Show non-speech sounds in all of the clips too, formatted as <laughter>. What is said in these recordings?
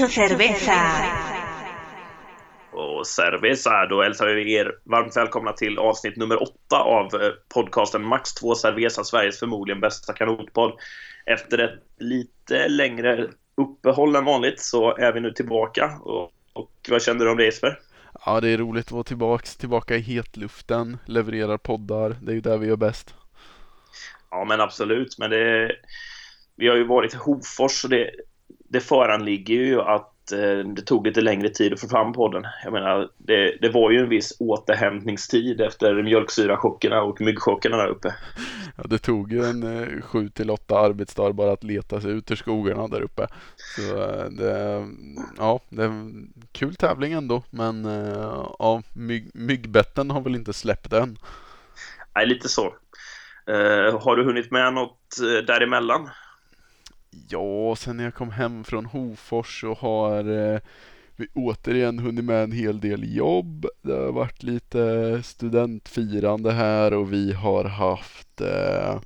Mucho cerveza. Och cerveza, då hälsar vi er varmt välkomna till avsnitt nummer åtta av eh, podcasten Max 2 Cerveza, Sveriges förmodligen bästa kanotpodd. Efter ett lite längre uppehåll än vanligt så är vi nu tillbaka. Och, och vad känner du om det Jesper? Ja, det är roligt att vara tillbaks, tillbaka i hetluften, levererar poddar. Det är ju där vi gör bäst. Ja, men absolut. Men det, vi har ju varit i Hofors och det, det föranligger ju att eh, det tog lite längre tid att få fram podden. Jag menar, det, det var ju en viss återhämtningstid efter mjölksyrachockerna och myggchockerna där uppe. Ja, det tog ju en eh, sju till åtta arbetsdagar bara att leta sig ut ur skogarna där uppe. Så eh, det, ja, det är en kul tävling ändå. Men ja, myg, myggbetten har väl inte släppt än. Nej, lite så. Uh, har du hunnit med något däremellan? Ja, sen när jag kom hem från Hofors så har eh, vi återigen hunnit med en hel del jobb. Det har varit lite studentfirande här och vi har haft eh,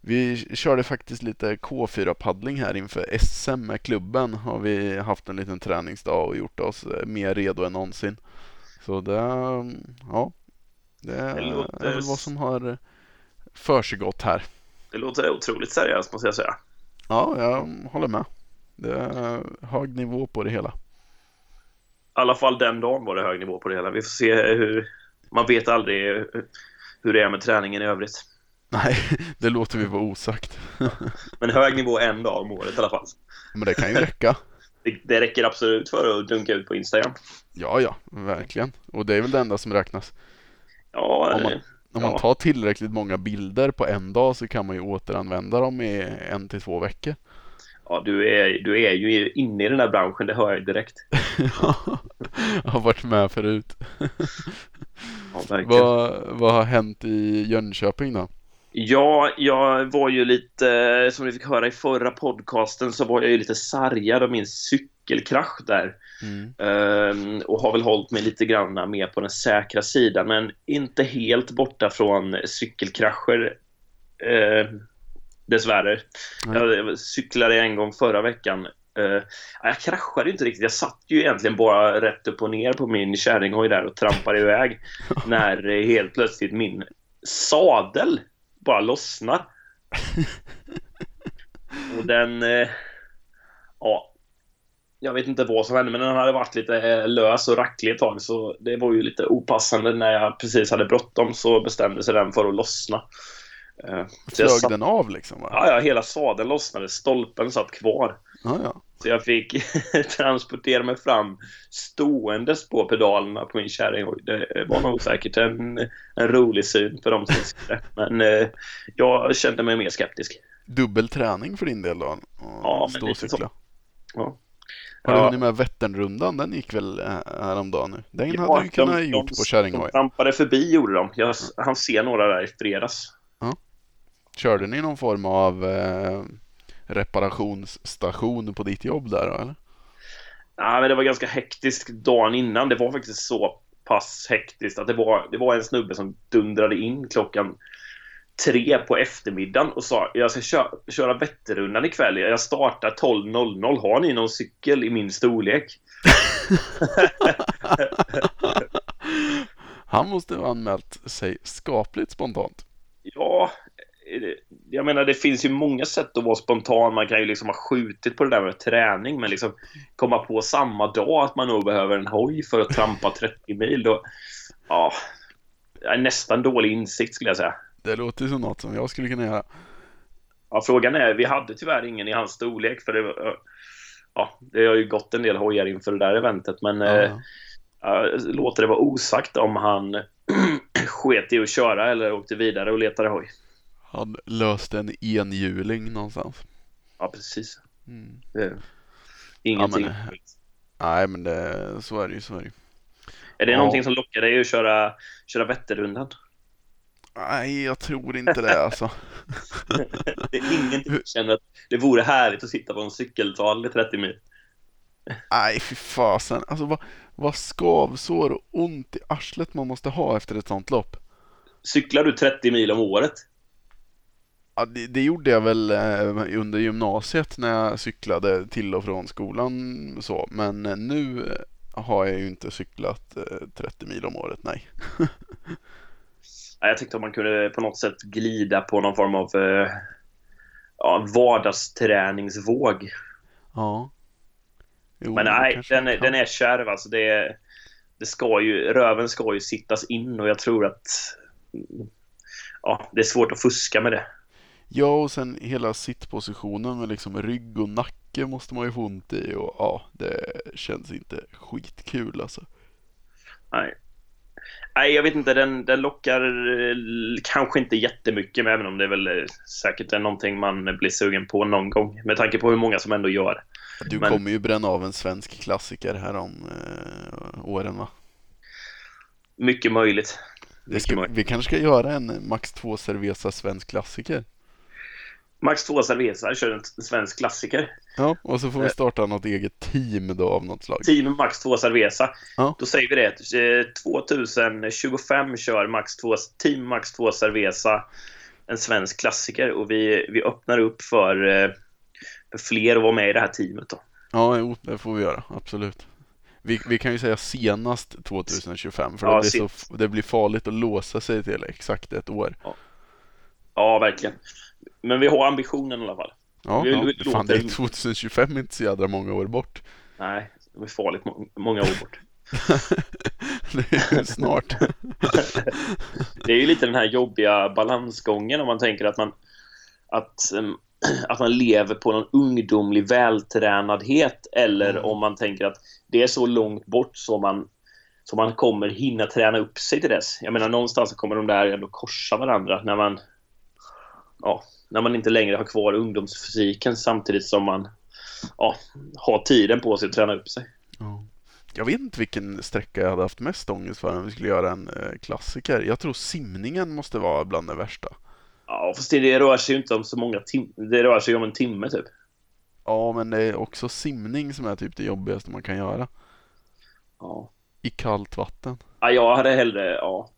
vi körde faktiskt lite K4-paddling här inför SM med klubben. Har vi haft en liten träningsdag och gjort oss eh, mer redo än någonsin. Så det, ja, det, det låter... är väl vad som har försiggått här. Det låter otroligt seriöst måste jag säga. Ja, jag håller med. Det är hög nivå på det hela. I alla fall den dagen var det hög nivå på det hela. Vi får se hur... Man vet aldrig hur det är med träningen i övrigt. Nej, <laughs> det låter vi vara osagt. <laughs> Men hög nivå en dag om året i alla fall. Men det kan ju räcka. <laughs> Det, det räcker absolut för att dunka ut på Instagram. Ja, ja, verkligen. Och det är väl det enda som räknas. Ja, om man, om man tar tillräckligt många bilder på en dag så kan man ju återanvända dem i en till två veckor. Ja, du är, du är ju inne i den här branschen, det hör jag direkt. <laughs> jag har varit med förut. ja, <laughs> vad, vad har hänt i Jönköping då? Ja, jag var ju lite, som ni fick höra i förra podcasten, så var jag ju lite sargad av min cykelkrasch där. Mm. Um, och har väl hållit mig lite grann mer på den säkra sidan, men inte helt borta från cykelkrascher. Uh, dessvärre. Mm. Jag cyklade en gång förra veckan. Uh, jag kraschade inte riktigt. Jag satt ju egentligen bara rätt upp och ner på min kärringhoj där och trampade iväg. <laughs> när helt plötsligt min sadel bara lossnar. <laughs> och den... Uh, ja, jag vet inte vad som hände, men den hade varit lite eh, lös och racklig ett tag, så det var ju lite opassande. När jag precis hade bråttom så bestämde sig den för att lossna. Eh, Flög satt... den av liksom? Va? Ja, ja, hela sadeln lossnade. Stolpen satt kvar. Ah, ja. Så jag fick <laughs> transportera mig fram ståendes på pedalerna på min kärring. Det var nog säkert en, en rolig syn för de som skulle. Men eh, jag kände mig mer skeptisk. Dubbel träning för din del då? Ja, men lite så. Ja. Har du hunnit med Vätternrundan? Den gick väl eh, häromdagen nu? Den ja, hade du kunnat de, gjort på Kärringoj. De trampade förbi gjorde de. Jag han ser några där i fredags. Ja. Körde ni någon form av eh, reparationsstation på ditt jobb där eller? Nej, men det var ganska hektiskt dagen innan. Det var faktiskt så pass hektiskt att det var, det var en snubbe som dundrade in klockan tre på eftermiddagen och sa jag ska köra, köra Vätternrundan ikväll. Jag startar 12.00. Har ni någon cykel i min storlek? <laughs> Han måste ha anmält sig skapligt spontant. Ja, jag menar det finns ju många sätt att vara spontan. Man kan ju liksom ha skjutit på det där med träning men liksom komma på samma dag att man nog behöver en hoj för att trampa 30 mil. Då, ja, nästan dålig insikt skulle jag säga. Det låter som något som jag skulle kunna göra. Ja, frågan är, vi hade tyvärr ingen i hans storlek för det ja, det har ju gått en del hojar inför det där eventet men ja. eh, låter det vara osagt om han <clears throat> sket i att köra eller åkte vidare och letade hoj. Han löste en enhjuling någonstans. Ja, precis. Mm. Ingenting. Ja, men, nej, men det, så är det ju. Så är, det. är det ja. någonting som lockar dig att köra, köra Vätternrundan? Nej, jag tror inte det alltså. <laughs> det är ingenting som känner att det vore härligt att sitta på en cykeltal i 30 mil. Nej, fy fasen. Alltså vad, vad skavsår och ont i arslet man måste ha efter ett sånt lopp. Cyklar du 30 mil om året? Ja, det, det, gjorde jag väl eh, under gymnasiet när jag cyklade till och från skolan så. Men nu har jag ju inte cyklat 30 mil om året, nej. <laughs> jag tyckte att man kunde på något sätt glida på någon form av ja, vardagsträningsvåg. Ja. Jo, Men nej, den, den är kärv alltså. Det, det ska ju, röven ska ju sittas in och jag tror att ja, det är svårt att fuska med det. Ja, och sen hela sittpositionen med liksom rygg och nacke måste man ju få ont i och ja, det känns inte skitkul alltså. Nej. Nej, jag vet inte, den, den lockar eh, kanske inte jättemycket, men även om det är väl eh, säkert är någonting man blir sugen på någon gång, med tanke på hur många som ändå gör. Du men... kommer ju bränna av en svensk klassiker här om eh, åren va? Mycket möjligt. Mycket ska, möjligt. Vi kanske ska göra en Max 2 Cerveza svensk klassiker. Max 2 Cerveza kör en svensk klassiker. Ja, och så får vi eh. starta något eget team då av något slag. Team Max 2 Cerveza. Ja. Då säger vi det. 2025 eh, kör Max 2, Team Max 2 Cerveza en svensk klassiker och vi, vi öppnar upp för, eh, för fler att vara med i det här teamet då. Ja, jo, det får vi göra. Absolut. Vi, vi kan ju säga senast 2025 för ja, det, blir så, det blir farligt att låsa sig till exakt ett år. Ja, ja verkligen. Men vi har ambitionen i alla fall. Ja, vi, ja. fan det är 2025 inte så jädra många år bort. Nej, det är farligt må många år bort. <laughs> det är snart. <laughs> det är ju lite den här jobbiga balansgången om man tänker att man att, <clears throat> att man lever på någon ungdomlig vältränadhet eller mm. om man tänker att det är så långt bort så man så man kommer hinna träna upp sig till dess. Jag menar någonstans kommer de där ändå korsa varandra när man ja, när man inte längre har kvar ungdomsfysiken samtidigt som man ja, har tiden på sig att träna upp sig. Ja. Jag vet inte vilken sträcka jag hade haft mest ångest för om vi skulle göra en eh, klassiker. Jag tror simningen måste vara bland det värsta. Ja, fast det, rör sig ju inte om så många timmar. Det rör sig ju om en timme typ. Ja, men det är också simning som är typ det jobbigaste man kan göra. Ja. I kallt vatten. Ja, jag hade hellre, ja.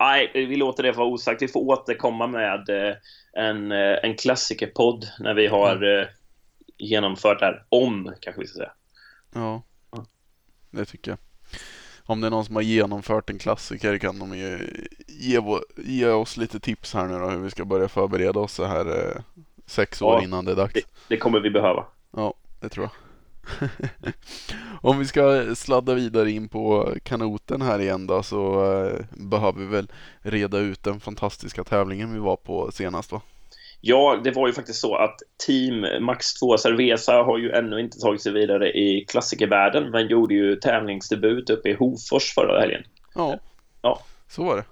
Nej, vi låter det vara osagt. Vi får återkomma med eh, en, eh, en klassikerpodd när vi har mm. genomfört det här. Om, kanske vi ska säga. Ja, det tycker jag. Om det är någon som har genomfört en klassiker kan de ju ge, ge oss lite tips här nu då hur vi ska börja förbereda oss så här sex år ja, innan det är dags. Det, det kommer vi behöva. Ja, det tror jag. <laughs> Om vi ska sladda vidare in på kanoten här igen då så eh, behöver vi väl reda ut den fantastiska tävlingen vi var på senast va? Ja, det var ju faktiskt så att Team Max 2 Cerveza har ju ännu inte tagit sig vidare i klassikervärlden men gjorde ju tävlingsdebut uppe i Hofors förra helgen. Ja, ja. så var det.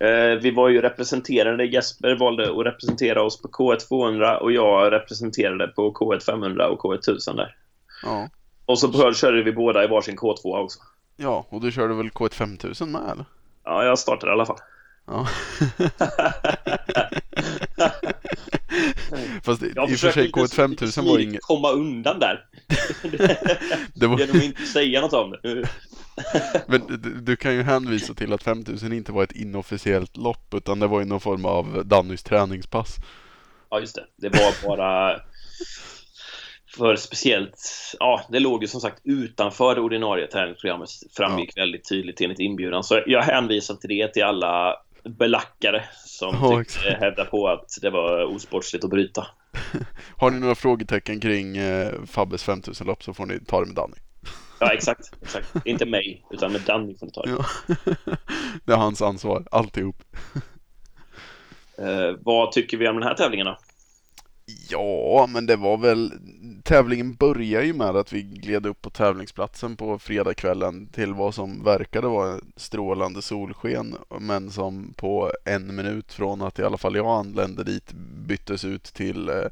Eh, vi var ju representerade. Jesper valde att representera oss på K1 200 och jag representerade på K1 500 och K1 1000 där. Ja. Och så körde vi båda i varsin K2 också. Ja, och du körde väl K1 5000 med eller? Ja, jag startade i alla fall. Ja. <laughs> Fast i och för sig K1 5000 var inget... komma undan där. <laughs> det var... Genom att inte säga något om det. Men du, du, kan ju hänvisa till att 5000 inte var ett inofficiellt lopp utan det var ju någon form av Dannys träningspass. Ja, just det. Det var bara för speciellt, ja, det låg ju som sagt utanför det ordinarie träningsprogrammet framgick ja. väldigt tydligt enligt inbjudan. Så jag hänvisar till det till alla belackare som ja, hävdar på att det var osportsligt att bryta. <laughs> Har ni några frågetecken kring eh, Fabbes 5000-lopp så får ni ta det med Danny. Ja, exakt. exakt. Inte mig, utan med Danny får ni ta det. Ja. <laughs> det är hans ansvar, alltihop. Eh, vad tycker vi om den här tävlingen då? Ja, men det var väl Tävlingen började ju med att vi gled upp på tävlingsplatsen på fredagskvällen till vad som verkade vara strålande solsken men som på en minut från att i alla fall jag anlände dit byttes ut till eh,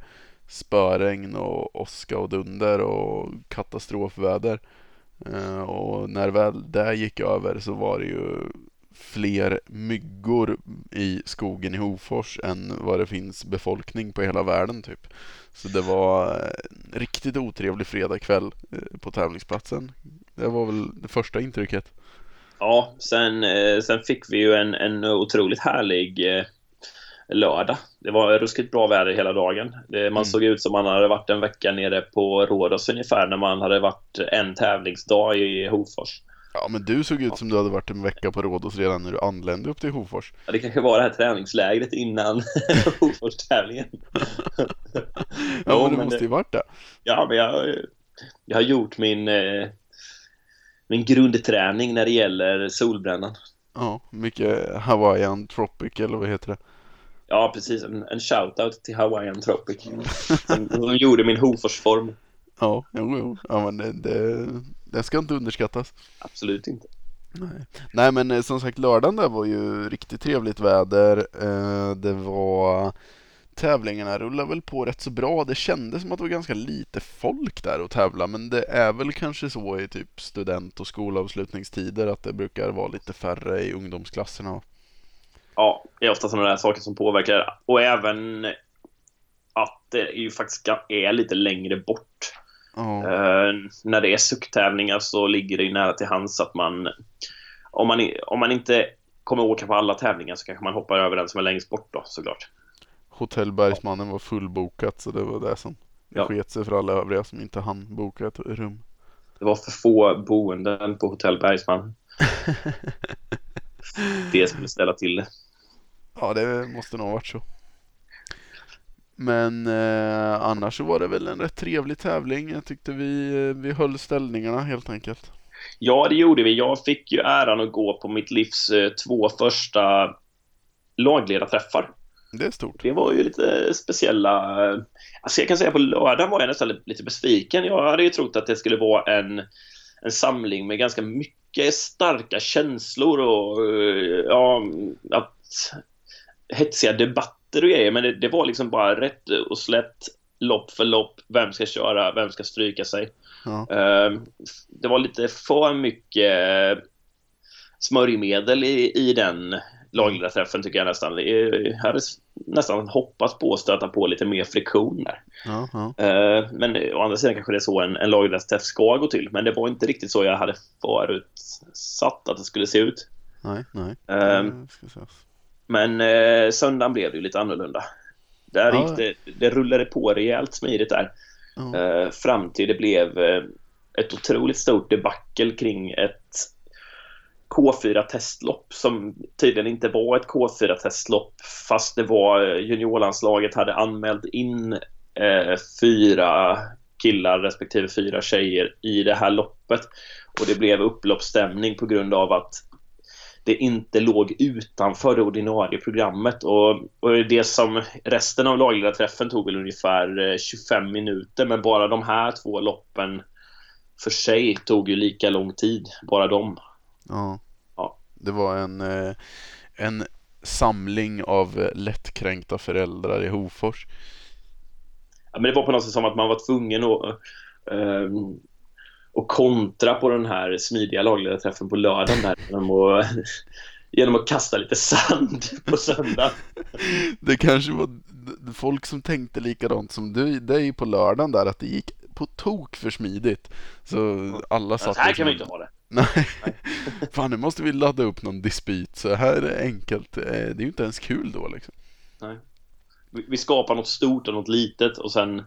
spöregn och åska och dunder och katastrofväder. Eh, och när väl det gick över så var det ju fler myggor i skogen i Hofors än vad det finns befolkning på hela världen typ. Så det var en riktigt otrevlig fredagkväll eh, på tävlingsplatsen. Det var väl det första intrycket. Ja, sen, eh, sen fick vi ju en, en otroligt härlig eh, lördag. Det var ruskigt bra väder hela dagen. Man mm. såg ut som man hade varit en vecka nere på Rhodos ungefär när man hade varit en tävlingsdag i Hofors. Ja, men du såg ut som du hade varit en vecka på Rhodos redan när du anlände upp till Hofors. Ja, det kanske var det här träningslägret innan <laughs> Hofors-tävlingen. ja, men det måste ju varit det. Ja, men jag, jag har gjort min, eh, min grundträning när det gäller solbrännan. Ja, mycket Hawaiian Tropic eller vad heter det? Ja, precis. En, en shout-out till Hawaiian Tropic. De <laughs> gjorde min Hofors-form. Ja, jo, jo. Ja, men det, det, det ska inte underskattas. Absolut inte. Nej. Nej, men eh, som sagt lördagen där var ju riktigt trevligt väder. Eh, det var tävlingarna rullar väl på rätt så bra. Det kändes som att det var ganska lite folk där att tävla men det är väl kanske så i typ student och skolavslutningstider att det brukar vara lite färre i ungdomsklasserna. Ja, det är ofta sådana där saker som påverkar och även att det ju faktiskt är lite längre bort. Oh. När det är sucktävlingar så ligger det nära till hands att man om, man om man inte kommer åka på alla tävlingar så kanske man hoppar över den som är längst bort då såklart. Hotell Bergsmannen var fullbokat så det var det som ja. sket sig för alla övriga som inte hann boka ett rum. Det var för få boenden på Hotell Bergsman. <laughs> det skulle ställa till det. Ja, det måste nog ha varit så. Men eh, annars så var det väl en rätt trevlig tävling. Jag tyckte vi, eh, vi höll ställningarna helt enkelt. Ja, det gjorde vi. Jag fick ju äran att gå på mitt livs eh, två första lagledarträffar. Det är stort. Det var ju lite speciella... Alltså jag kan säga på lördagen var jag nästan lite besviken. Jag hade ju trott att det skulle vara en, en samling med ganska mycket starka känslor och ja, att hetsiga debatter och grejer. Men det, det var liksom bara rätt och slätt lopp för lopp. Vem ska köra? Vem ska stryka sig? Ja. Uh, det var lite för mycket smörjmedel i, i den lagledarträffen tycker jag nästan. Jag hade nästan hoppats på att stöta på lite mer friktion där. Ja, ja. Uh, men å andra sidan kanske det är så en, en lagledarträff ska gå till. Men det var inte riktigt så jag hade förutsatt att det skulle se ut. Nej, nej. Uh, men uh, söndagen blev det ju lite annorlunda. Där ja. gick det, det rullade på rejält smidigt där. Uh, fram till det blev ett otroligt stort debacle kring ett K4-testlopp som tydligen inte var ett K4-testlopp fast det var eh, juniorlandslaget hade anmält in eh, fyra killar respektive fyra tjejer i det här loppet och det blev upploppsstämning på grund av att det inte låg utanför det ordinarie programmet och, och det som resten av lagledarträffen tog väl ungefär 25 eh, minuter men bara de här två loppen för sig tog ju lika lång tid, bara de. Ja. ja. Det var en, eh, en samling av lättkränkta föräldrar i Hofors. Ja, men det var på något sätt som att man var tvungen att och kontra på den här smidiga lagledarträffen på lördagen där genom att, <laughs> genom att kasta lite sand på söndag. <laughs> Det kanske var folk som tänkte likadant som du, dig på lördagen där att det gick på tok för smidigt. Så alla satt... Så här kan vi inte ha det. Nej. <laughs> Nej. Fan, nu måste vi ladda upp någon dispyt. Så här är enkelt. Eh, det är ju inte ens kul då liksom. Nej. Vi skapar något stort och något litet och sen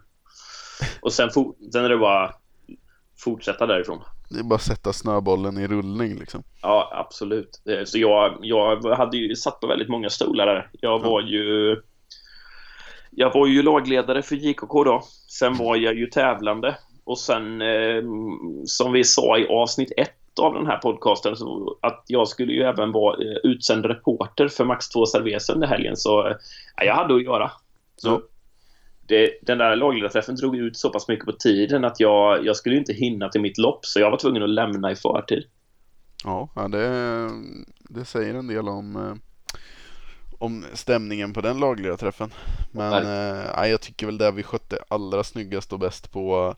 och sen, sen är det bara fortsätta därifrån. Det är bara att sätta snöbollen i rullning liksom. Ja, absolut. Eh, så jag, jag hade ju satt på väldigt många stolar där. Jag var ju jag var ju lagledare för JKK då. Sen var jag ju tävlande. Och sen, eh, som vi sa i avsnitt ett av den här podcasten, så att jag skulle ju även vara eh, utsänd reporter för Max 2 Cerveza under helgen. Så eh, jag hade att göra. Så det, den där lagledarträffen drog ut så pass mycket på tiden att jag, jag skulle inte hinna till mitt lopp. Så jag var tvungen att lämna i förtid. Ja, det, det säger en del om eh, om stämningen på den lagliga träffen. Men eh, jag tycker väl det vi skötte allra snyggast och bäst på,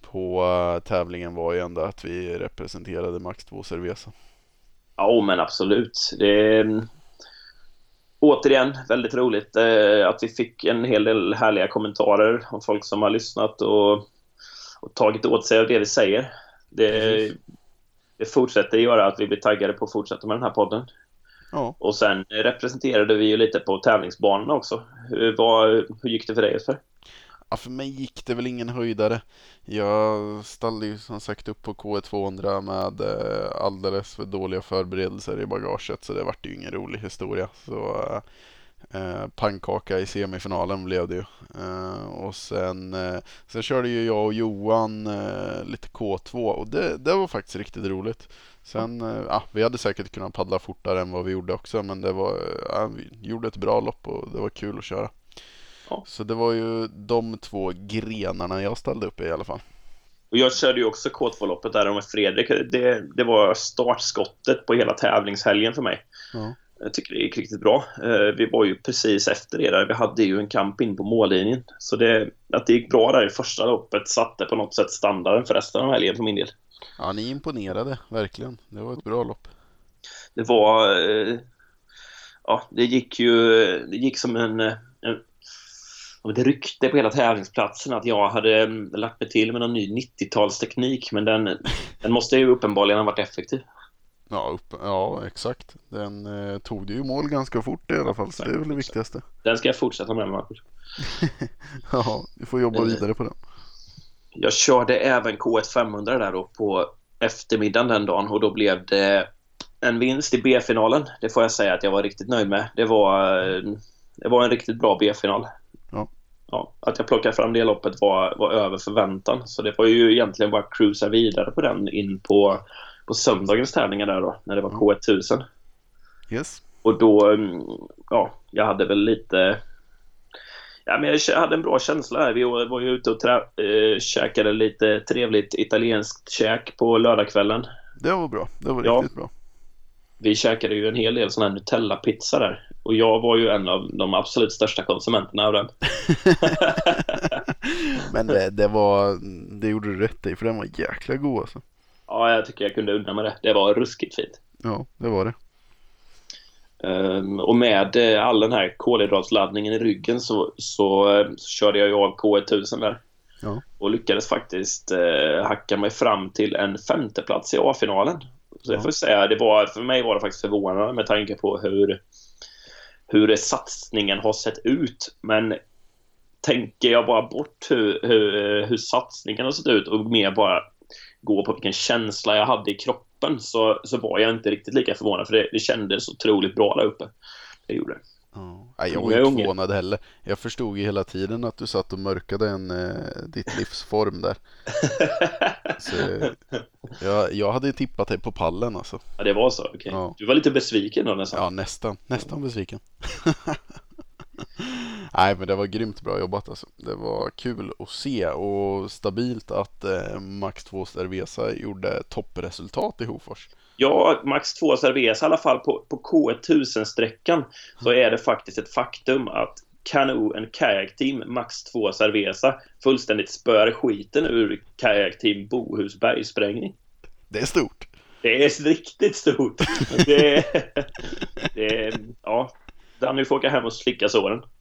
på uh, tävlingen var ju ändå att vi representerade Max 2 Cerveza. Ja, men absolut. Det återigen väldigt roligt eh, att vi fick en hel del härliga kommentarer av folk som har lyssnat och, och tagit åt sig av det vi säger. Det, det fortsätter göra att vi blir taggade på att fortsätta med den här podden. Ja. Och sen representerade vi ju lite på tävlingsbanorna också. Hur, vad, hur gick det för dig Jesper? Ja, för mig gick det väl ingen höjdare. Jag ställde ju som sagt upp på K200 med eh, alldeles för dåliga förberedelser i bagaget så det vart ju ingen rolig historia. Så eh, eh, pannkaka i semifinalen blev det ju. Eh, och sen, eh, sen körde ju jag och Johan eh, lite K2 och det, det var faktiskt riktigt roligt. Sen, eh, ja, vi hade säkert kunnat paddla fortare än vad vi gjorde också men det var, ja, vi gjorde ett bra lopp och det var kul att köra. Ja. Så det var ju de två grenarna jag ställde upp i i alla fall. Och jag körde ju också K2-loppet där med Fredrik. Det, det var startskottet på hela tävlingshelgen för mig. Ja. Jag tycker det gick riktigt bra. Eh, vi var ju precis efter det där. Vi hade ju en kamp in på mållinjen. Så det, att det gick bra där i första loppet satte på något sätt standarden för resten av helgen för min del. Ja, ni imponerade verkligen. Det var ett bra lopp. Det var... Eh, ja, det gick ju... Det gick som en, en ett rykte på hela tävlingsplatsen att jag hade mm, lagt mig till med någon ny 90-talsteknik men den, den måste ju uppenbarligen ha varit effektiv. Ja, upp, ja exakt. Den eh, tog du ju mål ganska fort i alla fall så det är väl det viktigaste. <laughs> Den ska jag fortsätta med Marcus. <laughs> ja, du får jobba vidare på den. Jag körde även K1 500 där då på eftermiddagen den dagen och då blev det en vinst i B-finalen. Det får jag säga att jag var riktigt nöjd med. Det var, eh, det var en riktigt bra B-final ja, att jag plockade fram det loppet var, var över förväntan. Så det var ju egentligen bara att cruisa vidare på den in på, på söndagens tävlingar där då, när det var mm. K1000. Yes. Och då, mm, ja, jag hade väl lite... Ja, men jag hade en bra känsla här. Vi var ju ute och trä, äh, käkade lite trevligt italienskt käk på lördagskvällen. Det var bra. Det var riktigt ja. bra. Vi käkade ju en hel del sån här Nutella-pizza där. Och jag var ju en av de absolut största konsumenterna av den. <laughs> Men det, det, var, det gjorde du rätt i för den var jäkla god alltså. Ja, jag tycker jag kunde unna mig det. Det var ruskigt fint. Ja, det var det. Um, och med uh, all den här kolhydratsladdningen i ryggen så, så, uh, så körde jag ju av K1000 där. Ja. Och lyckades faktiskt uh, hacka mig fram till en femteplats i A-finalen. Så ja. jag får säga, det var, för mig var det faktiskt förvånande med tanke på hur hur satsningen har sett ut. Men tänker jag bara bort hur, hur, hur satsningen har sett ut och mer bara gå på vilken känsla jag hade i kroppen så, så var jag inte riktigt lika förvånad för det, det kändes otroligt bra där uppe. Det gjorde det. Ja, jag var inte förvånad heller. Jag förstod ju hela tiden att du satt och mörkade en, eh, ditt livsform där. <laughs> så, jag, jag hade tippat dig på pallen alltså. Ja, det var så? Okay. Ja. Du var lite besviken då nästan? Ja, nästan. Nästan besviken. <laughs> <laughs> Nej, men det var grymt bra jobbat alltså. Det var kul att se och stabilt att eh, Max 2 Cerveza gjorde toppresultat i Hofors. Ja, Max 2 Cerveza i alla fall på, på K1000-sträckan så är det faktiskt ett faktum att Canoe and Kayak Team Max 2 Cerveza fullständigt spör skiten ur Kayak Team Bohus bergsprängning. Det är stort. Det är riktigt stort. Det är, <laughs> det är, ja, Danny får åka hem och slicka såren. <laughs>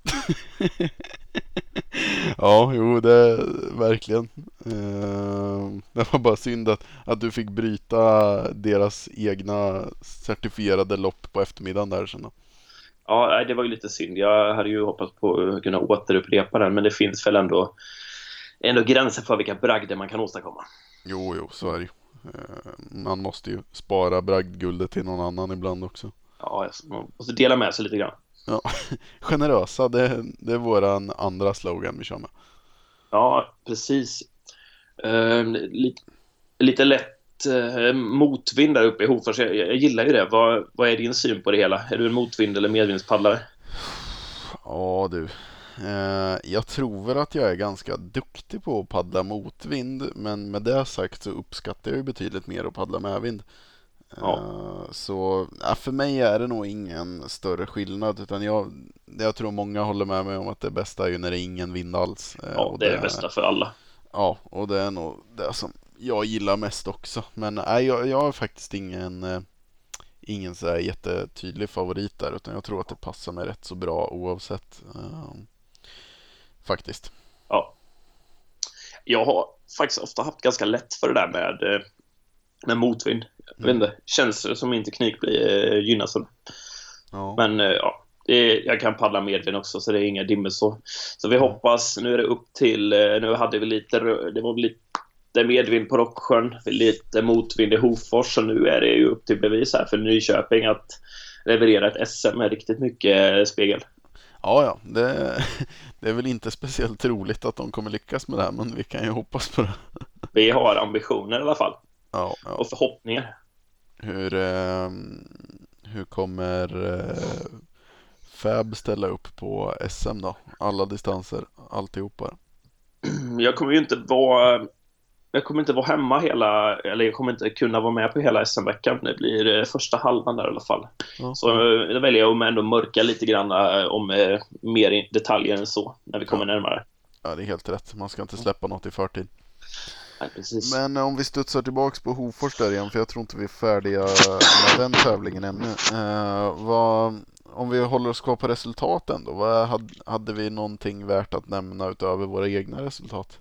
ja, jo, det är verkligen. Uh, det var bara synd att, att du fick bryta deras egna certifierade lopp på eftermiddagen där sen då. Ja, det var ju lite synd. Jag hade ju hoppats på att kunna återupprepa den, men det finns väl ändå, ändå gränser för vilka bragder man kan åstadkomma. Jo, jo, så är det ju. Uh, man måste ju spara bragdguldet till någon annan ibland också. Ja, man måste dela med sig lite grann. Ja, <laughs> generösa, det, det är våran andra slogan vi kör med. Ja, precis. Uh, lite, lite lätt uh, motvind där uppe i Hofors. Jag, jag, gillar ju det. Vad, vad är din syn på det hela? Är du en motvind eller medvindspaddlare? Ja du. Uh, jag tror väl att jag är ganska duktig på att paddla motvind. Men med det sagt så uppskattar jag ju betydligt mer att paddla medvind. Ja. Eh, så ja, för mig är det nog ingen större skillnad utan jag, jag tror många håller med mig om att det bästa är ju när det är ingen vind alls. Eh, ja, det är det bästa för alla. Ja, och det är nog det som jag gillar mest också. Men nej, jag, jag har faktiskt ingen, eh, ingen så här jättetydlig favorit där utan jag tror att det passar mig rätt så bra oavsett. faktiskt. Ja. Jag har faktiskt ofta haft ganska lätt för det där med, med motvind. Jag vet inte, känns som min teknik blir eh, gynnas av Ja. Men eh, ja, är, jag kan paddla medvind också så det är inga dimmer så. Så vi hoppas, nu är det upp till, eh, nu hade vi lite, det var lite medvind på Rocksjön, lite motvind i Hofors och nu är det ju upp till bevis här för Nyköping att leverera ett SM med riktigt mycket spegel. Ja, ja, det, <laughs> det, är väl inte speciellt troligt att de kommer lyckas med det här, men vi kan ju hoppas på det. Vi har ambitioner i alla fall. Ja, ja. Och förhoppningar. Hur, eh, hur kommer eh, Fab ställa upp på SM då? Alla distanser, alltihopa? <clears throat> Jag kommer ju inte vara jag kommer inte vara hemma hela, eller jag kommer inte kunna vara med på hela SM-veckan. Det blir eh, första halvan där i alla fall. Mm. Så eh, då väljer jag att ändå mörka lite grann eh, om mer detaljer än så när vi kommer ja. närmare. Ja, det är helt rätt. Man ska inte släppa något i förtid. Nej, Men om vi studsar tillbaks på Hofors där igen, för jag tror inte vi är färdiga med den tävlingen ännu. Eh, vad, om vi håller oss kvar på resultaten då, vad hade, hade vi någonting värt att nämna utöver våra egna resultat?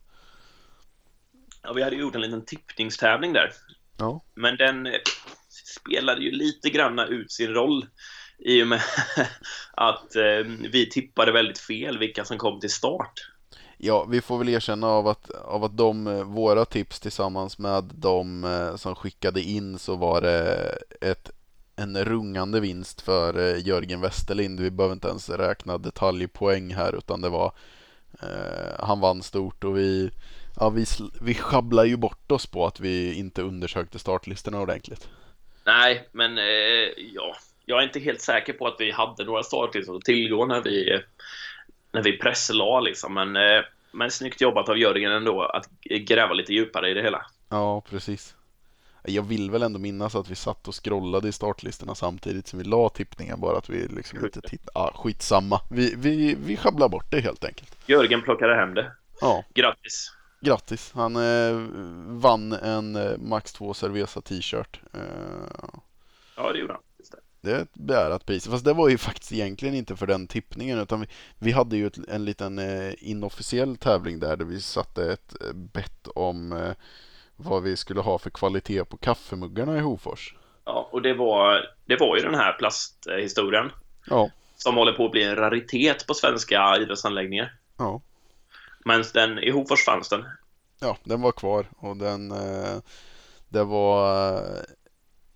Ja, vi hade gjort en liten tippningstävling där. Ja. Men den eh, spelade ju lite granna ut sin roll i och med <laughs> att eh, vi tippade väldigt fel vilka som kom till start. Ja, vi får väl erkänna av att, av att de, eh, våra tips tillsammans med de eh, som skickade in så var det ett, en rungande vinst för eh, Jörgen Westerlind. Vi behöver inte ens räkna detaljpoäng här utan det var eh, han vann stort och vi Ja, vi, vi schabblar ju bort oss på att vi inte undersökte startlistorna ordentligt. Nej, men eh, ja, jag är inte helt säker på att vi hade några startlistor att tillgå när vi, när vi presslade liksom. Men, eh, men snyggt jobbat av Jörgen ändå att gräva lite djupare i det hela. Ja, precis. Jag vill väl ändå minnas att vi satt och scrollade i startlistorna samtidigt som vi la tippningen bara att vi liksom inte tittade. Ah, skitsamma. Vi, vi, vi sjabblar bort det helt enkelt. Jörgen plockade hem det. Ja. Grattis grattis. Han eh, vann en eh, Max 2 Cerveza t-shirt. Eh, ja, det gjorde han. Det är ett beärat pris. Fast det var ju faktiskt egentligen inte för den tippningen utan vi, vi hade ju ett, en liten eh, inofficiell tävling där, där vi satte ett eh, bett om eh, vad vi skulle ha för kvalitet på kaffemuggarna i Hofors. Ja, och det var, det var ju den här plasthistorien. Ja. Som håller på att bli en raritet på svenska idrottsanläggningar. Ja. Men den, i Hofors fanns den. Ja, den var kvar och den eh, Det var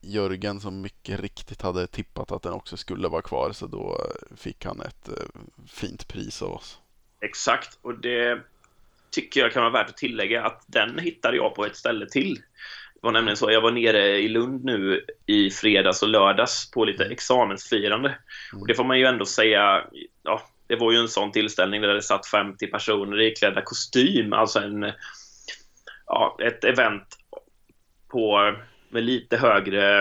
Jörgen som mycket riktigt hade tippat att den också skulle vara kvar så då fick han ett eh, fint pris av oss. Exakt, och det tycker jag kan vara värt att tillägga att den hittade jag på ett ställe till. Det var nämligen så, jag var nere i Lund nu i fredags och lördags på lite mm. examensfirande. Och det får man ju ändå säga, ja, det var ju en sån tillställning där det satt 50 personer i klädda kostym, alltså en, ja, ett event på, med lite högre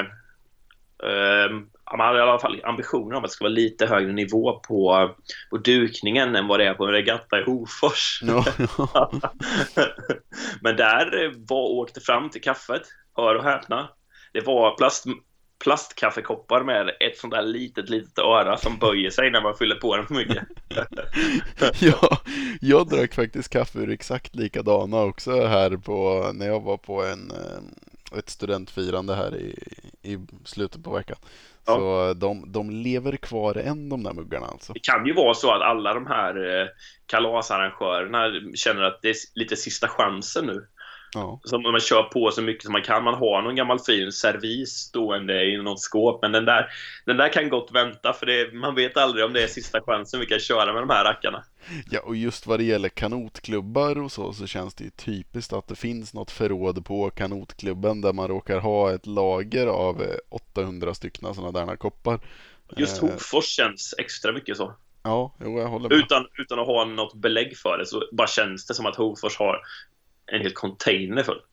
eh, man hade i alla fall ambitionen om att det ska vara lite högre nivå på, på dukningen än vad det är på en regatta i Hofors. No. <laughs> <laughs> Men där var, åkte fram till kaffet, hör och häpna. Det var plast, plastkaffekoppar med ett sånt där litet, litet öra som böjer sig när man fyller på den för mycket. <laughs> ja, jag drack faktiskt kaffe ur exakt likadana också här på, när jag var på en, eh, ett studentfirande här i, i slutet på veckan. Ja. Så de, de lever kvar än de där muggarna alltså. Det kan ju vara så att alla de här eh, kalasarrangörerna känner att det är lite sista chansen nu. Ja. Så man kör på så mycket som man kan. Man har någon gammal fin servis stående i något skåp. Men den där, den där kan gott vänta för det, man vet aldrig om det är sista chansen vi kan köra med de här rackarna. Ja, och just vad det gäller kanotklubbar och så, så känns det ju typiskt att det finns något förråd på kanotklubben där man råkar ha ett lager av 800 stycken sådana där koppar. Just eh, Hofors känns extra mycket så. Ja, jo, jag håller med. Utan, utan att ha något belägg för det så bara känns det som att Hofors har en hel container full. <laughs>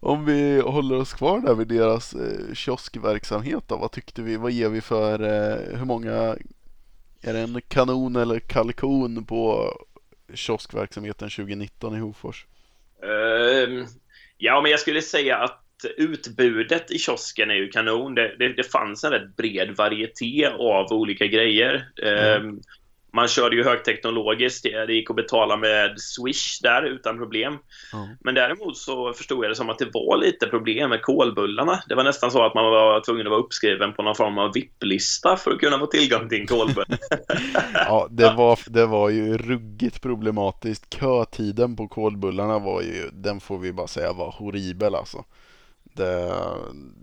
Om vi håller oss kvar där vid deras eh, kioskverksamhet då, vad tyckte vi, vad ger vi för, eh, hur många, är det en kanon eller kalkon på kioskverksamheten 2019 i Hofors? Uh, ja, men jag skulle säga att utbudet i kiosken är ju kanon. Det, det, det fanns en rätt bred varieté av olika grejer. Mm. Uh, man körde ju högteknologiskt. Det gick att betala med Swish där utan problem. Mm. Men däremot så förstod jag det som att det var lite problem med kolbullarna. Det var nästan så att man var tvungen att vara uppskriven på någon form av VIP-lista för att kunna få tillgång till en kolbulle. <laughs> ja, det var, det var ju ruggigt problematiskt. Kötiden på kolbullarna var ju, den får vi bara säga var horribel alltså. Det,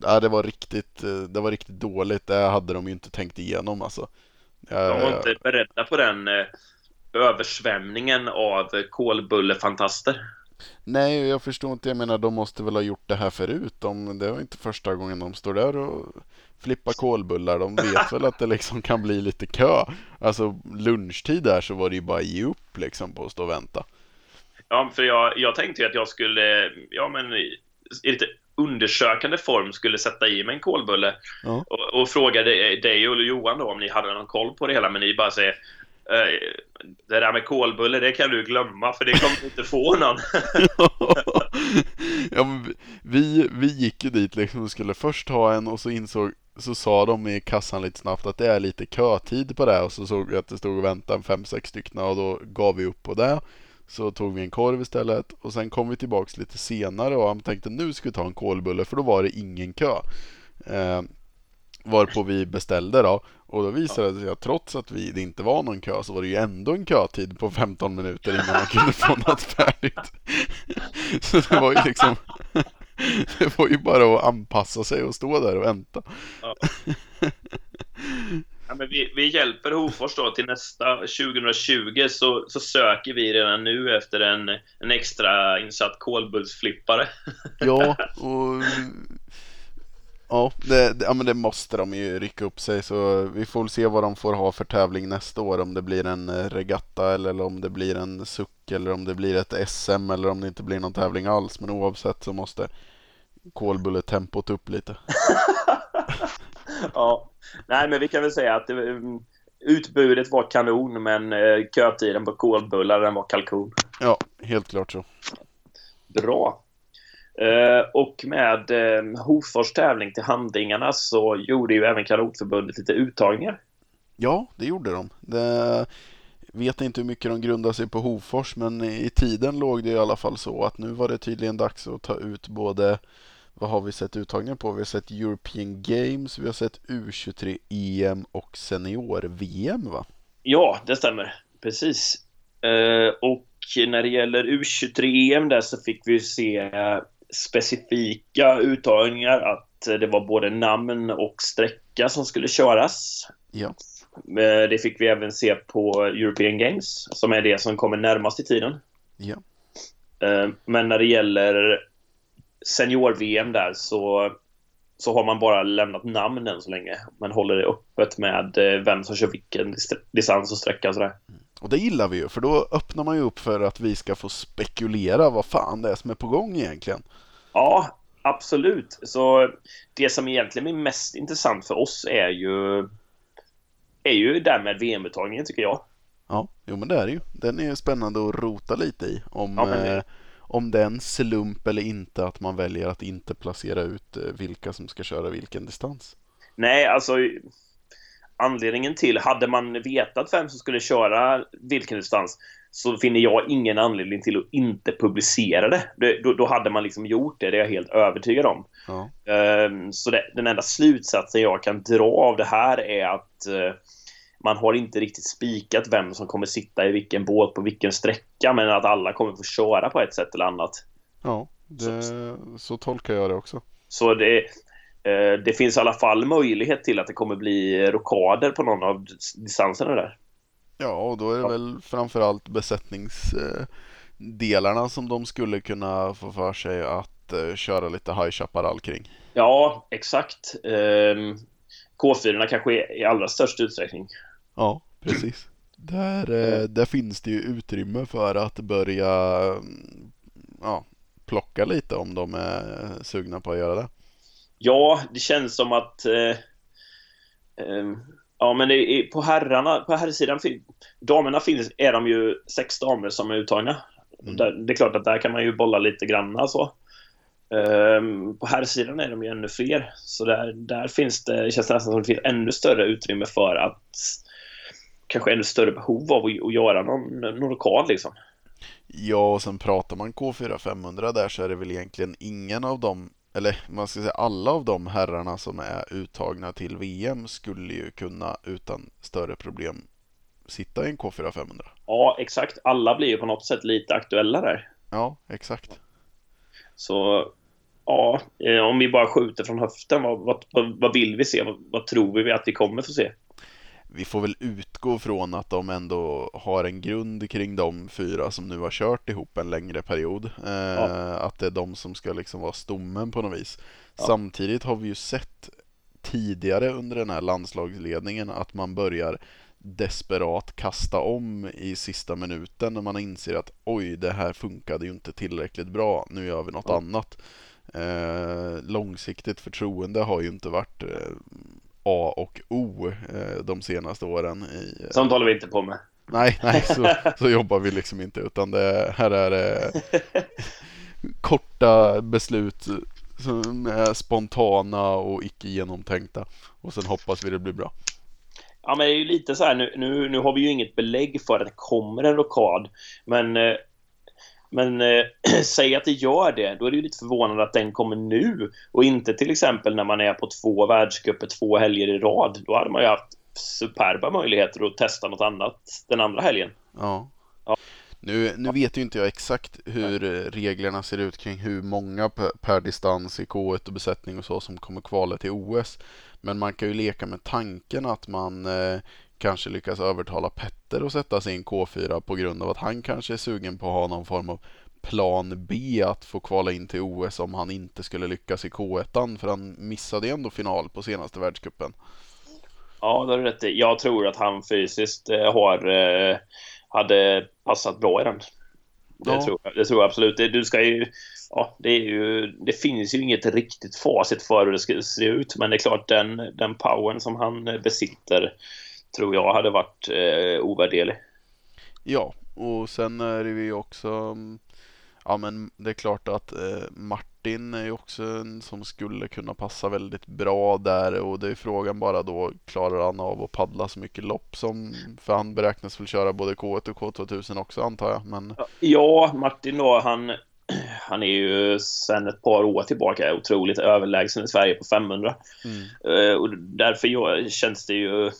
ja, det, var riktigt, det var riktigt dåligt. Det hade de ju inte tänkt igenom alltså. De var inte beredda på den eh, översvämningen av kolbullefantaster. Nej, jag förstår inte. Jag menar, de måste väl ha gjort det här förut. De, det var inte första gången de står där och flippar kolbullar. De vet väl att det liksom kan bli lite kö. Alltså lunchtid där så var det ju bara ge upp liksom på att stå och vänta. Ja, för jag, jag tänkte ju att jag skulle, ja men undersökande form skulle sätta i mig en kolbulle ja. och, och frågade dig och Johan då om ni hade någon koll på det hela, men ni bara säger eh, det där med kolbulle, det kan du glömma för det kommer du inte få någon. <laughs> ja, men vi, vi gick ju dit liksom och skulle först ha en och så insåg så sa de i kassan lite snabbt att det är lite kötid på det och så såg vi att det stod och väntade fem, sex stycken och då gav vi upp på det. Så tog vi en korv istället och sen kom vi tillbaks lite senare och han tänkte nu ska vi ta en kolbulle för då var det ingen kö. Eh, varpå vi beställde då och då visade det sig att trots att vi, det inte var någon kö så var det ju ändå en kötid på 15 minuter innan man kunde få något färdigt. <laughs> Så det var ju liksom <laughs> Det var ju bara att anpassa sig och stå där och vänta. Ja. <laughs> Ja, men vi, vi hjälper Hofors då till nästa 2020 så, så söker vi redan nu efter en, en extra insatt kolbullsflippare. <laughs> Ja, och Ja, det, det, ja, men det måste de ju rycka upp sig så vi får väl se vad de får ha för tävling nästa år. Om det blir en eh, regatta eller om det blir en suck eller om det blir ett SM eller om det inte blir någon tävling alls. Men oavsett så måste kolbulletempot upp lite. <laughs> ja, nej men vi kan väl säga att mm, utbudet var kanon men eh, kötiden på kolbullar den var kalkon. Ja, helt klart så. Bra. Uh, och med uh, Hofors tävling till handlingarna så gjorde ju även Kanotförbundet lite uttagningar. Ja, det gjorde de. Det vet inte hur mycket de grundar sig på Hofors men i tiden låg det i alla fall så att nu var det tydligen dags att ta ut både vad har vi sett uttagningar på? Vi har sett European Games, vi har sett U23 EM och Senior-VM va? Ja, det stämmer. Precis. Uh, och när det gäller U23 EM där så fick vi se specifika uttagningar att det var både namn och sträcka som skulle köras. Ja. Eh, det fick vi även se på European Games som är det som kommer närmast i tiden. Ja. Eh, men när det gäller senior-VM där så, så har man bara lämnat namnen så länge. Man håller det öppet med eh, vem som kör vilken distans och sträcka och sådär. Och det gillar vi ju, för då öppnar man ju upp för att vi ska få spekulera vad fan det är som är på gång egentligen. Ja, absolut. Så det som egentligen är mest intressant för oss är ju är ju därmed VM-uttagningen tycker jag. Ja, jo men det är det ju. Den är ju spännande att rota lite i. Om, ja, det... eh, om det är en slump eller inte att man väljer att inte placera ut eh, vilka som ska köra vilken distans. Nej, alltså anledningen till, hade man vetat vem som skulle köra vilken distans så finner jag ingen anledning till att inte publicera det. det då, då, hade man liksom gjort det, det är jag helt övertygad om. Ja. Um, så det, den enda slutsatsen jag kan dra av det här är att uh, man har inte riktigt spikat vem som kommer sitta i vilken båt på vilken sträcka men att alla kommer få köra på ett sätt eller annat. Ja, det, så, så tolkar jag det också. Så det, uh, det finns i alla fall möjlighet till att det kommer bli rockader på någon av distanserna där. Ja, och då är det ja. väl framförallt besättningsdelarna som de skulle kunna få för sig att eh, köra lite High Chaparral kring. Ja, exakt. Ehm, K4 kanske i allra störst utsträckning. Ja, precis. Där, eh, där finns det ju utrymme för att börja mm, ja, plocka lite om de är sugna på att göra det. Ja, det känns som att eh, eh, Ja, men är, på herrarna, på herrsidan, damerna finns, är de ju sex damer som är uttagna. Mm. Där, det är klart att där kan man ju bolla lite grann alltså. Um, på herrsidan är de ju ännu fler. Så där, där finns det, det känns nästan som det finns ännu större utrymme för att kanske ännu större behov av att, att göra någon, någon rokad liksom. Ja, och sen pratar man K4 500 där så är det väl egentligen ingen av dem eller man ska säga alla av de herrarna som är uttagna till VM skulle ju kunna utan större problem sitta i en K4 500. Ja, exakt. Alla blir ju på något sätt lite aktuella där. Ja, exakt. Så ja, eh, om vi bara skjuter från höften, vad, vad, vad vill vi se? Vad, vad tror vi att vi kommer få se? Vi får väl utgå från att de ändå har en grund kring de fyra som nu har kört ihop en längre period. Eh, ja. Att det är de som ska liksom vara stommen på något vis. Ja. Samtidigt har vi ju sett tidigare under den här landslagsledningen att man börjar desperat kasta om i sista minuten när man inser att oj, det här funkade ju inte tillräckligt bra, nu gör vi något ja. annat. Eh, långsiktigt förtroende har ju inte varit eh, A och O eh, de senaste åren. I, eh, Sånt håller vi inte på med. Nej, nej <laughs> så, så jobbar vi liksom inte utan det här är det korta beslut som är spontana och icke genomtänkta och sen hoppas vi det blir bra. Ja, men det är ju lite så här nu, nu, nu har vi ju inget belägg för att det kommer en rockad, men eh, men eh, <clears throat> säg att det gör det, då är det ju lite förvånande att den kommer nu och inte till exempel när man är på två världscuper två helger i rad. Då hade man ju haft superba möjligheter att testa något annat den andra helgen. Ja. ja. Nu, nu vet ju inte jag exakt hur reglerna ser ut kring hur många per, per distans i K1 och besättning och så som kommer kvala till OS. Men man kan ju leka med tanken att man eh, kanske lyckas övertala Petter att sätta sin K4 på grund av att han kanske är sugen på att ha någon form av plan B att få kvala in till OS om han inte skulle lyckas i K1 för han missade ändå final på senaste världscupen. Ja, det har du rätt i. Jag tror att han fysiskt eh, har, eh, hade passat bra i den. Det, ja. tror, jag, det tror jag absolut. Det, du ska ju, ja, det, ju, det finns ju inget riktigt facit för hur det ska se ut, men det är klart den, den powern som han besitter tror jag hade varit eh, ovärderlig. Ja, och sen är det ju också mm, Ja men det är klart att eh, Martin är ju också en som skulle kunna passa väldigt bra där och det är frågan bara då klarar han av att paddla så mycket lopp som för han beräknas väl köra både K1 och K2000 också antar jag men Ja Martin då han <clears throat> han är ju sedan ett par år tillbaka otroligt överlägsen i Sverige på 500 mm. uh, och därför känns det ju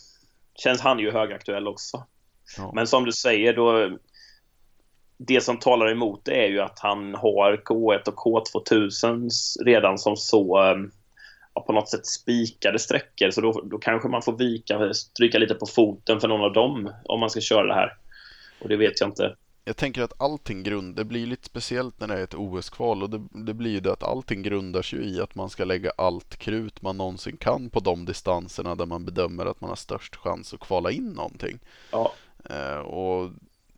känns han ju högaktuell också. Ja. Men som du säger, då, det som talar emot det är ju att han har K1 och K2000 redan som så ja, på något sätt spikade sträckor. Så då, då kanske man får vika, stryka lite på foten för någon av dem om man ska köra det här. Och det vet jag inte jag tänker att allting grund, det blir lite speciellt när det är ett OS-kval och det, det blir ju det att allting grundar sig i att man ska lägga allt krut man någonsin kan på de distanserna där man bedömer att man har störst chans att kvala in någonting. Ja. Eh, och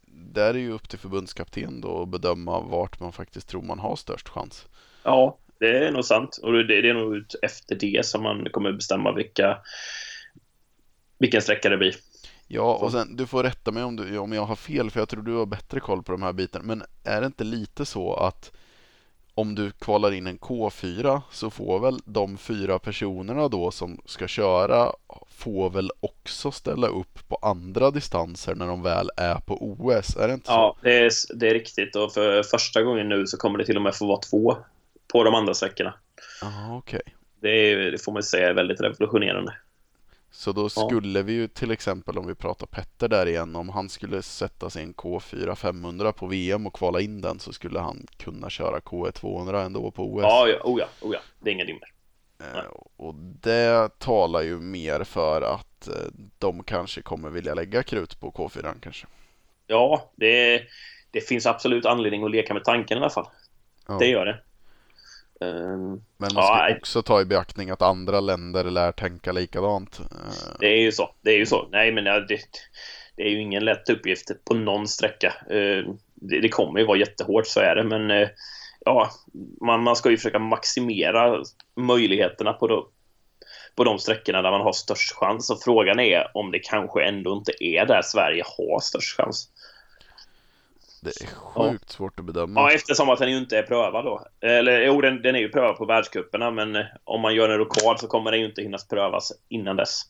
där är ju upp till förbundskapten då att bedöma vart man faktiskt tror man har störst chans. Ja, det är nog sant. Och det, det är nog ut efter det som man kommer bestämma vilka, vilken sträcka det blir. Ja, och sen du får rätta mig om, du, om jag har fel för jag tror du har bättre koll på de här bitarna. Men är det inte lite så att om du kvalar in en K4 så får väl de fyra personerna då som ska köra får väl också ställa upp på andra distanser när de väl är på OS, är det inte så? Ja, det är, det är riktigt och för första gången nu så kommer det till och med få vara två på de andra sträckorna. Ah, okej. Okay. Det, det, får man säga är väldigt revolutionerande. Så då skulle ja. vi ju till exempel om vi pratar Petter där igen, om han skulle sätta sig en K4 500 på VM och kvala in den så skulle han kunna köra K1 200 ändå på OS. Ja, ja, oh ja, oh ja. det är inga dimmer. Eh, och det talar ju mer för att eh, de kanske kommer vilja lägga krut på K4 kanske. Ja, det, det finns absolut anledning att leka med tanken i alla fall. Ja. Det gör det. Ehm, Men man ska ja, också ta i beaktning att andra länder lär tänka likadant. Eh, det är ju så. Det är ju så. Nej, men det, det är ju ingen lätt uppgift på någon sträcka. Ehm, det, det kommer ju vara jättehårt, så är det. Men eh, ja, man, man ska ju försöka maximera möjligheterna på, då, på de sträckorna där man har störst chans. Och frågan är om det kanske ändå inte är där Sverige har störst chans. Det är sjukt ja. svårt att bedöma. Ja, eftersom att den ju inte är prövad då. Eller jo, den, den är ju prövad på världscuperna, men eh, om man gör en rokad så kommer den ju inte hinnas prövas innan dess.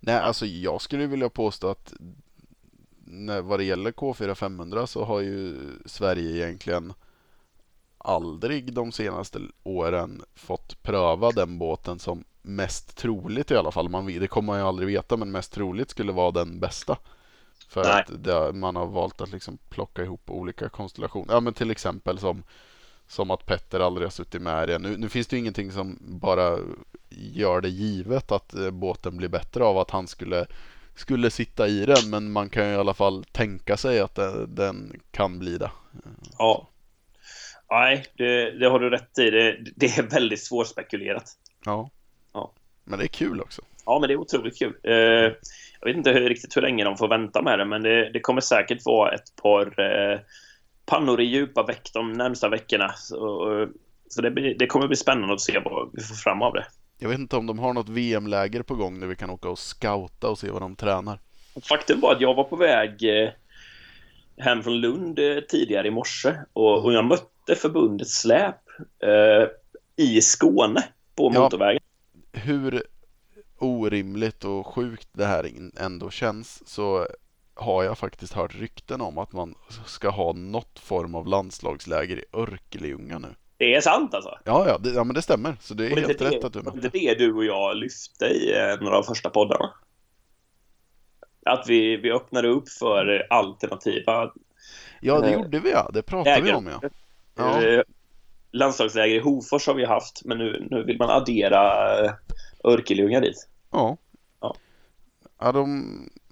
Nej, alltså jag skulle vilja påstå att när, vad det gäller K4 500 så har ju Sverige egentligen aldrig de senaste åren fått pröva den båten som mest troligt i alla fall. Man, det kommer man ju aldrig veta, men mest troligt skulle vara den bästa. För Nej. att det, man har valt att liksom plocka ihop olika konstellationer. Ja, men till exempel som, som att Petter aldrig har suttit med det. Nu, nu finns det ju ingenting som bara gör det givet att eh, båten blir bättre av att han skulle skulle sitta i den men man kan ju i alla fall tänka sig att det, den kan bli det. Ja. Nej, det, det har du rätt i. Det, det är väldigt svårspekulerat. Ja. ja. Men det är kul också. Ja, men det är otroligt kul. Eh, jag vet inte hur, riktigt hur länge de får vänta med det, men det, det kommer säkert vara ett par eh, pannor i djupa veck de närmsta veckorna. Så, så det, det kommer bli spännande att se vad vi får fram av det. Jag vet inte om de har något VM-läger på gång där vi kan åka och scouta och se vad de tränar. Faktum var att jag var på väg eh, hem från Lund eh, tidigare i morse och, och jag mötte förbundets släp eh, i Skåne på ja, motorvägen. Hur orimligt och sjukt det här ändå känns så har jag faktiskt hört rykten om att man ska ha något form av landslagsläger i Örkelljunga nu. Det är sant alltså? Ja, ja, det, ja men det stämmer. Så det är helt det, rätt att du. Det är det du och jag lyfte i eh, några av första poddarna. Att vi, vi öppnade upp för alternativa Ja, det äh, gjorde vi ja. Det pratade läger. vi om ja. ja. Eh, landslagsläger i Hofors har vi haft, men nu, nu vill man addera Örkelljunga dit. Ja. Ja. ja de,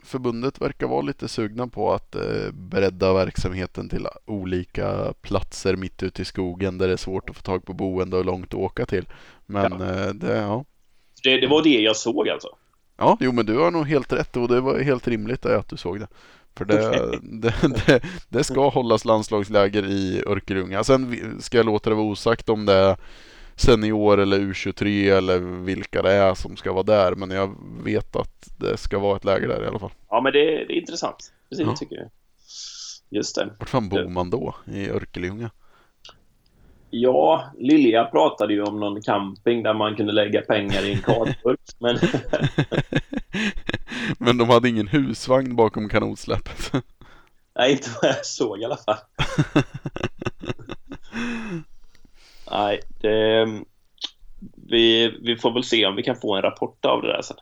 förbundet verkar vara lite sugna på att eh, bredda verksamheten till olika platser mitt ute i skogen där det är svårt att få tag på boende och långt att åka till. Men ja. Eh, det, ja. Det, det var det jag såg alltså? Ja, jo men du har nog helt rätt och det var helt rimligt att du såg det. För det, okay. <laughs> det, det, det, ska hållas landslagsläger i Örkelljunga. Sen ska jag låta det vara osagt om det senior eller U23 eller vilka det är som ska vara där. Men jag vet att det ska vara ett läger där i alla fall. Ja, men det, det är intressant. Precis, ja. tycker jag. Just det. Vart fan bor man då? I Örkelljunga? Ja, Lilja pratade ju om någon camping där man kunde lägga pengar i en kartburk. <laughs> men... <laughs> men de hade ingen husvagn bakom kanotsläppet? Nej, inte vad jag såg i alla fall. <laughs> Nej, det, vi, vi får väl se om vi kan få en rapport av det där sen.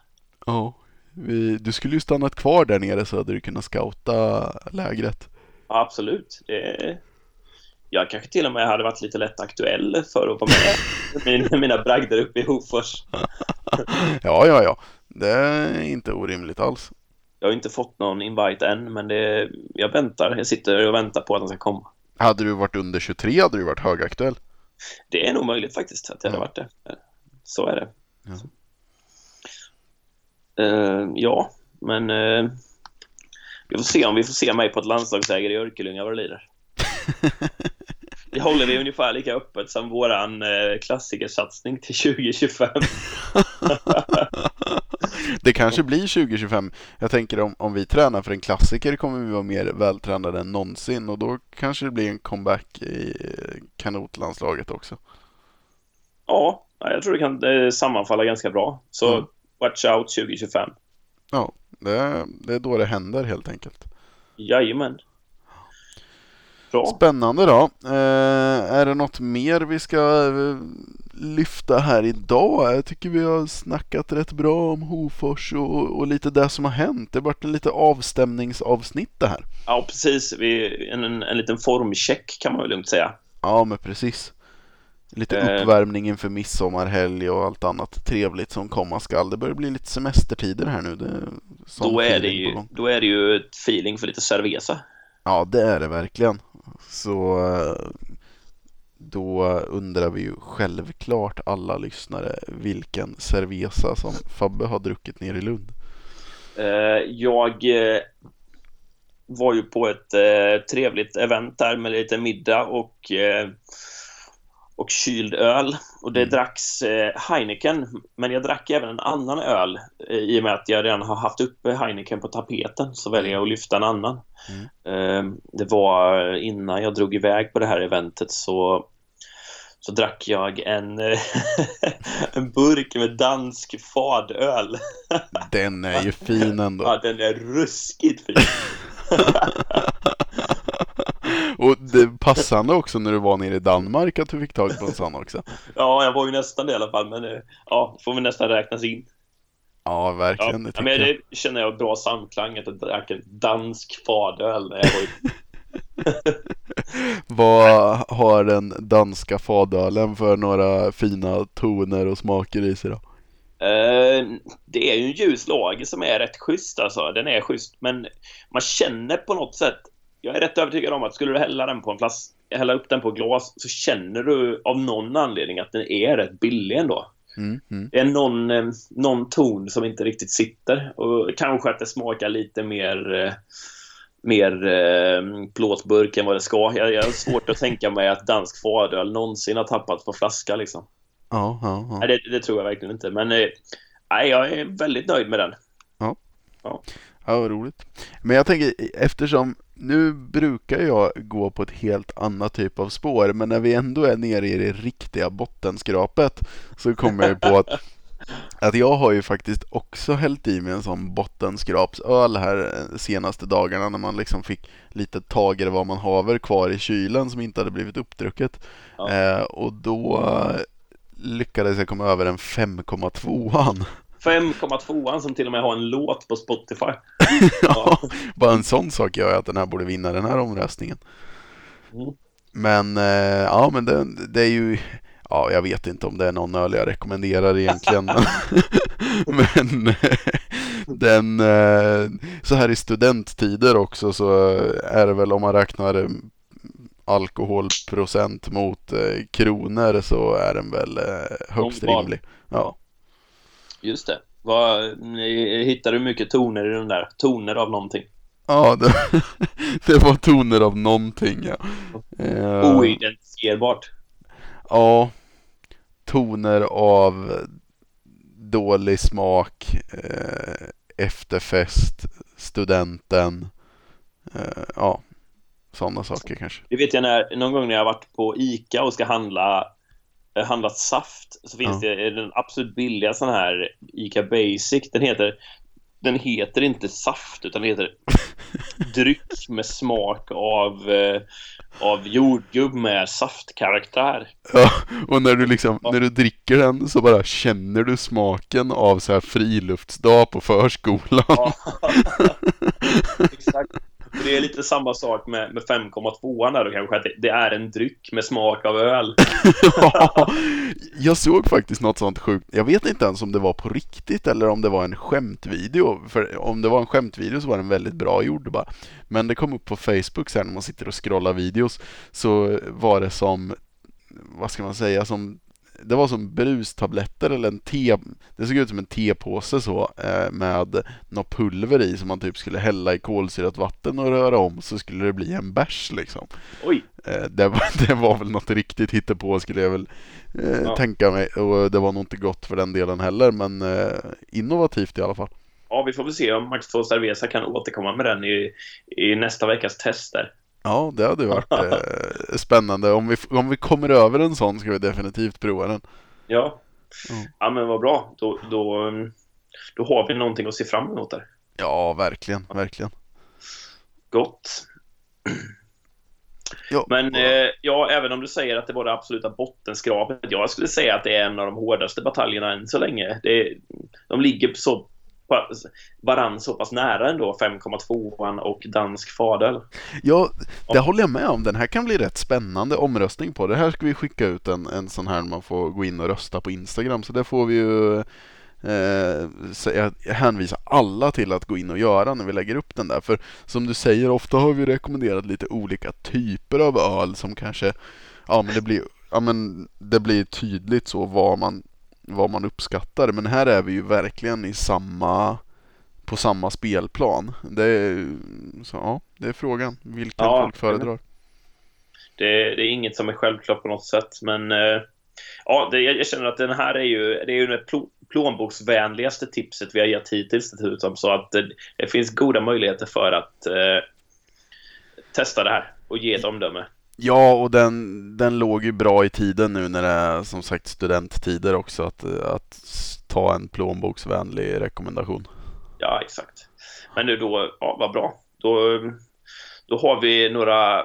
Ja, vi, du skulle ju stannat kvar där nere så hade du kunnat scouta lägret. Ja, absolut. Det, jag kanske till och med hade varit lite lätt aktuell för att vara med <laughs> med mina bragder uppe i Hofors. <laughs> ja, ja, ja. Det är inte orimligt alls. Jag har inte fått någon invite än, men det, jag väntar. Jag sitter och väntar på att den ska komma. Hade du varit under 23 hade du varit högaktuell. Det är nog möjligt faktiskt att det hade varit det. Så är det. Ja, uh, ja men uh, vi får se om vi får se mig på ett landslagsläger i Örkelljunga vad det lider. <laughs> Det håller vi ungefär lika öppet som våran eh, klassikersatsning till 2025. <laughs> det kanske blir 2025. Jag tänker om, om vi tränar för en klassiker kommer vi vara mer vältränade än någonsin och då kanske det blir en comeback i kanotlandslaget också. Ja, jag tror det kan eh, sammanfalla ganska bra. Så mm. watch out 2025. Ja, det är, det är då det händer helt enkelt. Jajamän. Bra. Spännande då. Eh, är det något mer vi ska eh, lyfta här idag? Jag tycker vi har snackat rätt bra om Hofors och, och lite det som har hänt. Det har varit en lite avstämningsavsnitt det här. Ja, precis. Vi, en, en, en liten formcheck kan man väl lugnt säga. Ja, men precis. Lite eh. uppvärmning inför midsommarhelg och allt annat trevligt som komma skall. Det börjar bli lite semestertider här nu. Det, då, är det ju, då är det ju ett feeling för lite cerveza. Ja, det är det verkligen. Så då undrar vi ju självklart alla lyssnare vilken cerveza som Fabbe har druckit ner i Lund. Eh, jag eh, var ju på ett eh, trevligt event där med lite middag och och kyld öl. Och det mm. dracks eh, Heineken, men jag drack även en annan öl. Eh, I och med att jag redan har haft uppe Heineken på tapeten så väljer jag att lyfta en annan. Mm. Eh, det var innan jag drog iväg på det här eventet så, så drack jag en, <laughs> en burk med dansk fadöl. Den är ju fin ändå. Ja, den är ruskigt fin. <laughs> Och det passande också när du var nere i Danmark att du fick tag på en sån också. Ja, jag var ju nästan det i alla fall, men eh, ja, får vi nästan räknas in. Ja, verkligen. Ja, det, men det känner jag bra samklang att jag drack en dansk fadöl. när Jag var ju... <laughs> Vad har den danska fadölen för några fina toner och smaker i sig då? Eh, det är ju en ljus lager som är rätt schysst alltså. Den är schysst, men man känner på något sätt jag är rätt övertygad om att skulle du hälla den på en flaska, hälla upp den på glas så känner du av någon anledning att den är rätt billig ändå. Mm, mm. Det är någon, eh, någon ton som inte riktigt sitter och kanske att det smakar lite mer eh, mer eh, plåtburk än vad det ska. Jag, jag har svårt att tänka mig att dansk fadöl någonsin har tappat på flaska liksom. Ja, ja, ja. Nej, det, det tror jag verkligen inte. Men eh, nej, jag är väldigt nöjd med den. Ja, vad roligt. Men jag tänker, eftersom nu brukar jag gå på ett helt annat typ av spår, men när vi ändå är nere i det riktiga bottenskrapet så kommer jag på att, <laughs> att jag har ju faktiskt också hällt i mig en sån bottenskrapsöl här senaste dagarna när man liksom fick lite tager vad man haver kvar i kylen som inte hade blivit uppdrucket. Ja. Eh, och då eh, lyckades jag komma över en 5,2an. 5,2an som till och med har en låt på Spotify. <laughs> Ja, bara en sån sak gör att den här borde vinna den här omröstningen. Mm. Men eh, ja, men det, det är ju Ja, jag vet inte om det är någon öl jag rekommenderar egentligen. <laughs> <laughs> men eh, den, eh, så här i studenttider också så är det väl om man räknar alkoholprocent mot kronor så är den väl högst rimlig. Ja. Just det. Vad, hittar du mycket toner i den där? Toner av någonting? Ja, det, <laughs> det var toner av någonting ja. Eh, Oidentifierbart. Ja, toner av dålig smak, eh, efterfest, studenten, eh, ja, sådana saker kanske. Det vet jag när, någon gång när jag har varit på Ica och ska handla handlat saft så finns Ja. det den absolut billiga sån här Ica Basic. Den heter den heter inte saft utan den heter <laughs> dryck med smak av eh, av jordgubb med saftkaraktär. Ja, och när du liksom, när du dricker den så bara känner du smaken av så här friluftsdag på förskolan. Ja. <laughs> Exakt. Det är lite samma sak med, med 5,2 där då kanske, att det, det är en dryck med smak av öl. Ja, <laughs> jag såg faktiskt något sånt sjukt. Jag vet inte ens om det var på riktigt eller om det var en skämtvideo. För om det var en skämtvideo så var den väldigt bra gjord bara. Men det kom upp på Facebook sen när man sitter och scrollar videos så var det som, vad ska man säga, som det var som brustabletter eller en te, det såg ut som en tepåse så eh, med något pulver i som man typ skulle hälla i kolsyrat vatten och röra om så skulle det bli en bärs liksom. Oj, Eh, Det var, <laughs> det var väl något riktigt hittepå skulle jag väl eh, Ja. tänka mig och det var nog inte gott för den delen heller men innovativt i alla fall. ja vi får väl se om Max 2 Cerveza kan återkomma med den i, i nästa veckas tester. Ja, det hade varit eh, spännande. Om vi, om vi kommer över en sån ska vi definitivt prova den. Ja, Mm. ja men vad bra. Då, då, då har vi någonting att se fram emot där. Ja, verkligen, verkligen. Gott. Ja, Men eh, ja, även om du säger att det var det absoluta bottenskrapet. Jag skulle säga att det är en av de hårdaste bataljerna än så länge. Det, de ligger så varann så pass nära ändå, 5,2an och dansk fadöl. Ja, det håller jag med om. Den här kan bli rätt spännande omröstning på. Det här ska vi skicka ut en, en sån här man får gå in och rösta på Instagram. Så det får vi ju eh, jag jag hänvisar alla till att gå in och göra när vi lägger upp den där. För som du säger, ofta har vi rekommenderat lite olika typer av öl som kanske, ja men det blir, ja, men det blir tydligt så vad man, vad man uppskattar. Men här är vi ju verkligen i samma på samma spelplan. Det är, så, ja, det är frågan vilken Ja, folk föredrar. Det, det är inget som är självklart på något sätt, men eh, ja, det, jag känner att den här är ju, det är ju det pl- plånboksvänligaste tipset vi har gett hittills dessutom, så att det, det finns goda möjligheter för att eh, testa det här och ge ett omdöme. Ja, och den, den låg ju bra i tiden nu när det är som sagt studenttider också att, att ta en plånboksvänlig rekommendation. Ja, exakt. Men nu då, ja, vad bra. Då, då har vi några...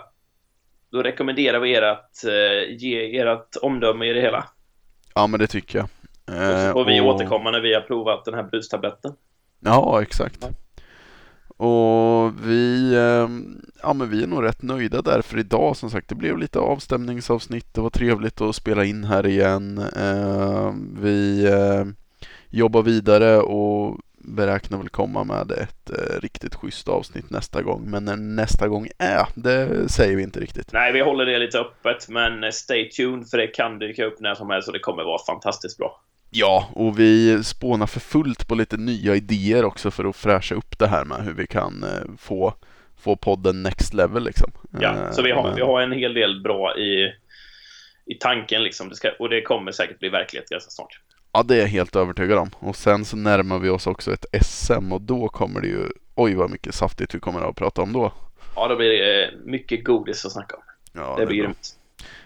Då rekommenderar vi er att eh, ge ert omdöme i det hela. Ja, men det tycker jag. Och så får vi och... återkomma när vi har provat den här brustabletten. Ja, exakt. Ja. Och vi, ehm, ja, men vi är nog rätt nöjda där för idag. Som sagt, det blev lite avstämningsavsnitt. Det var trevligt att spela in här igen. Ehm, vi ehm, jobbar vidare och beräknar väl komma med ett eh, riktigt schysst avsnitt nästa gång. Men när nästa gång är, det säger vi inte riktigt. Nej, vi håller det lite öppet, men stay tuned för det kan dyka upp när som helst och det kommer vara fantastiskt bra. Ja, och vi spånar för fullt på lite nya idéer också för att fräscha upp det här med hur vi kan eh, få, få podden next level liksom. Ja, så vi har, Men... vi har en hel del bra i, i tanken liksom. Det ska, och det kommer säkert bli verklighet ganska snart. Ja, det är jag helt övertygad om. Och sen så närmar vi oss också ett SM och då kommer det ju, oj vad mycket saftigt vi kommer att prata om då. Ja, då blir det eh, mycket godis att snacka om. Ja, det, det blir grymt.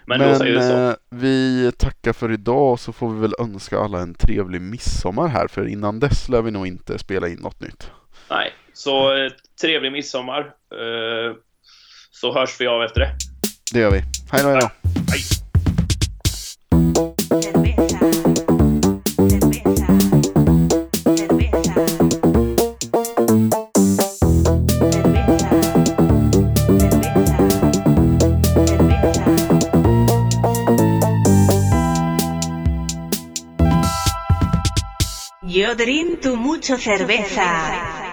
Men, Men eh, vi tackar för idag så får vi väl önska alla en trevlig midsommar här för innan dess lär vi nog inte spela in något nytt. Nej, så eh, trevlig midsommar. Eh, så hörs vi av efter det. Det gör vi. Hej då, hej då. Hej. Drink tu mucho cerveza.